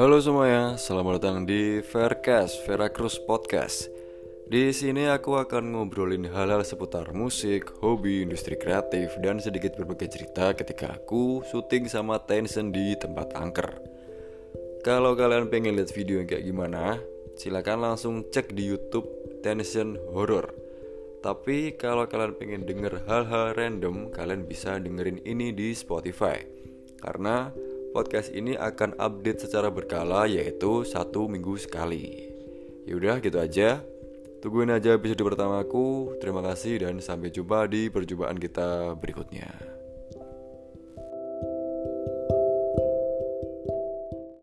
Halo semuanya, selamat datang di Faircast, Veracruz Podcast. Di sini aku akan ngobrolin hal-hal seputar musik, hobi, industri kreatif, dan sedikit berbagai cerita ketika aku syuting sama Tension di tempat angker. Kalau kalian pengen lihat video yang kayak gimana, silakan langsung cek di YouTube Tension Horror. Tapi kalau kalian pengen denger hal-hal random, kalian bisa dengerin ini di Spotify. Karena podcast ini akan update secara berkala yaitu satu minggu sekali. Yaudah gitu aja. Tungguin aja episode pertamaku. Terima kasih dan sampai jumpa di perjumpaan kita berikutnya.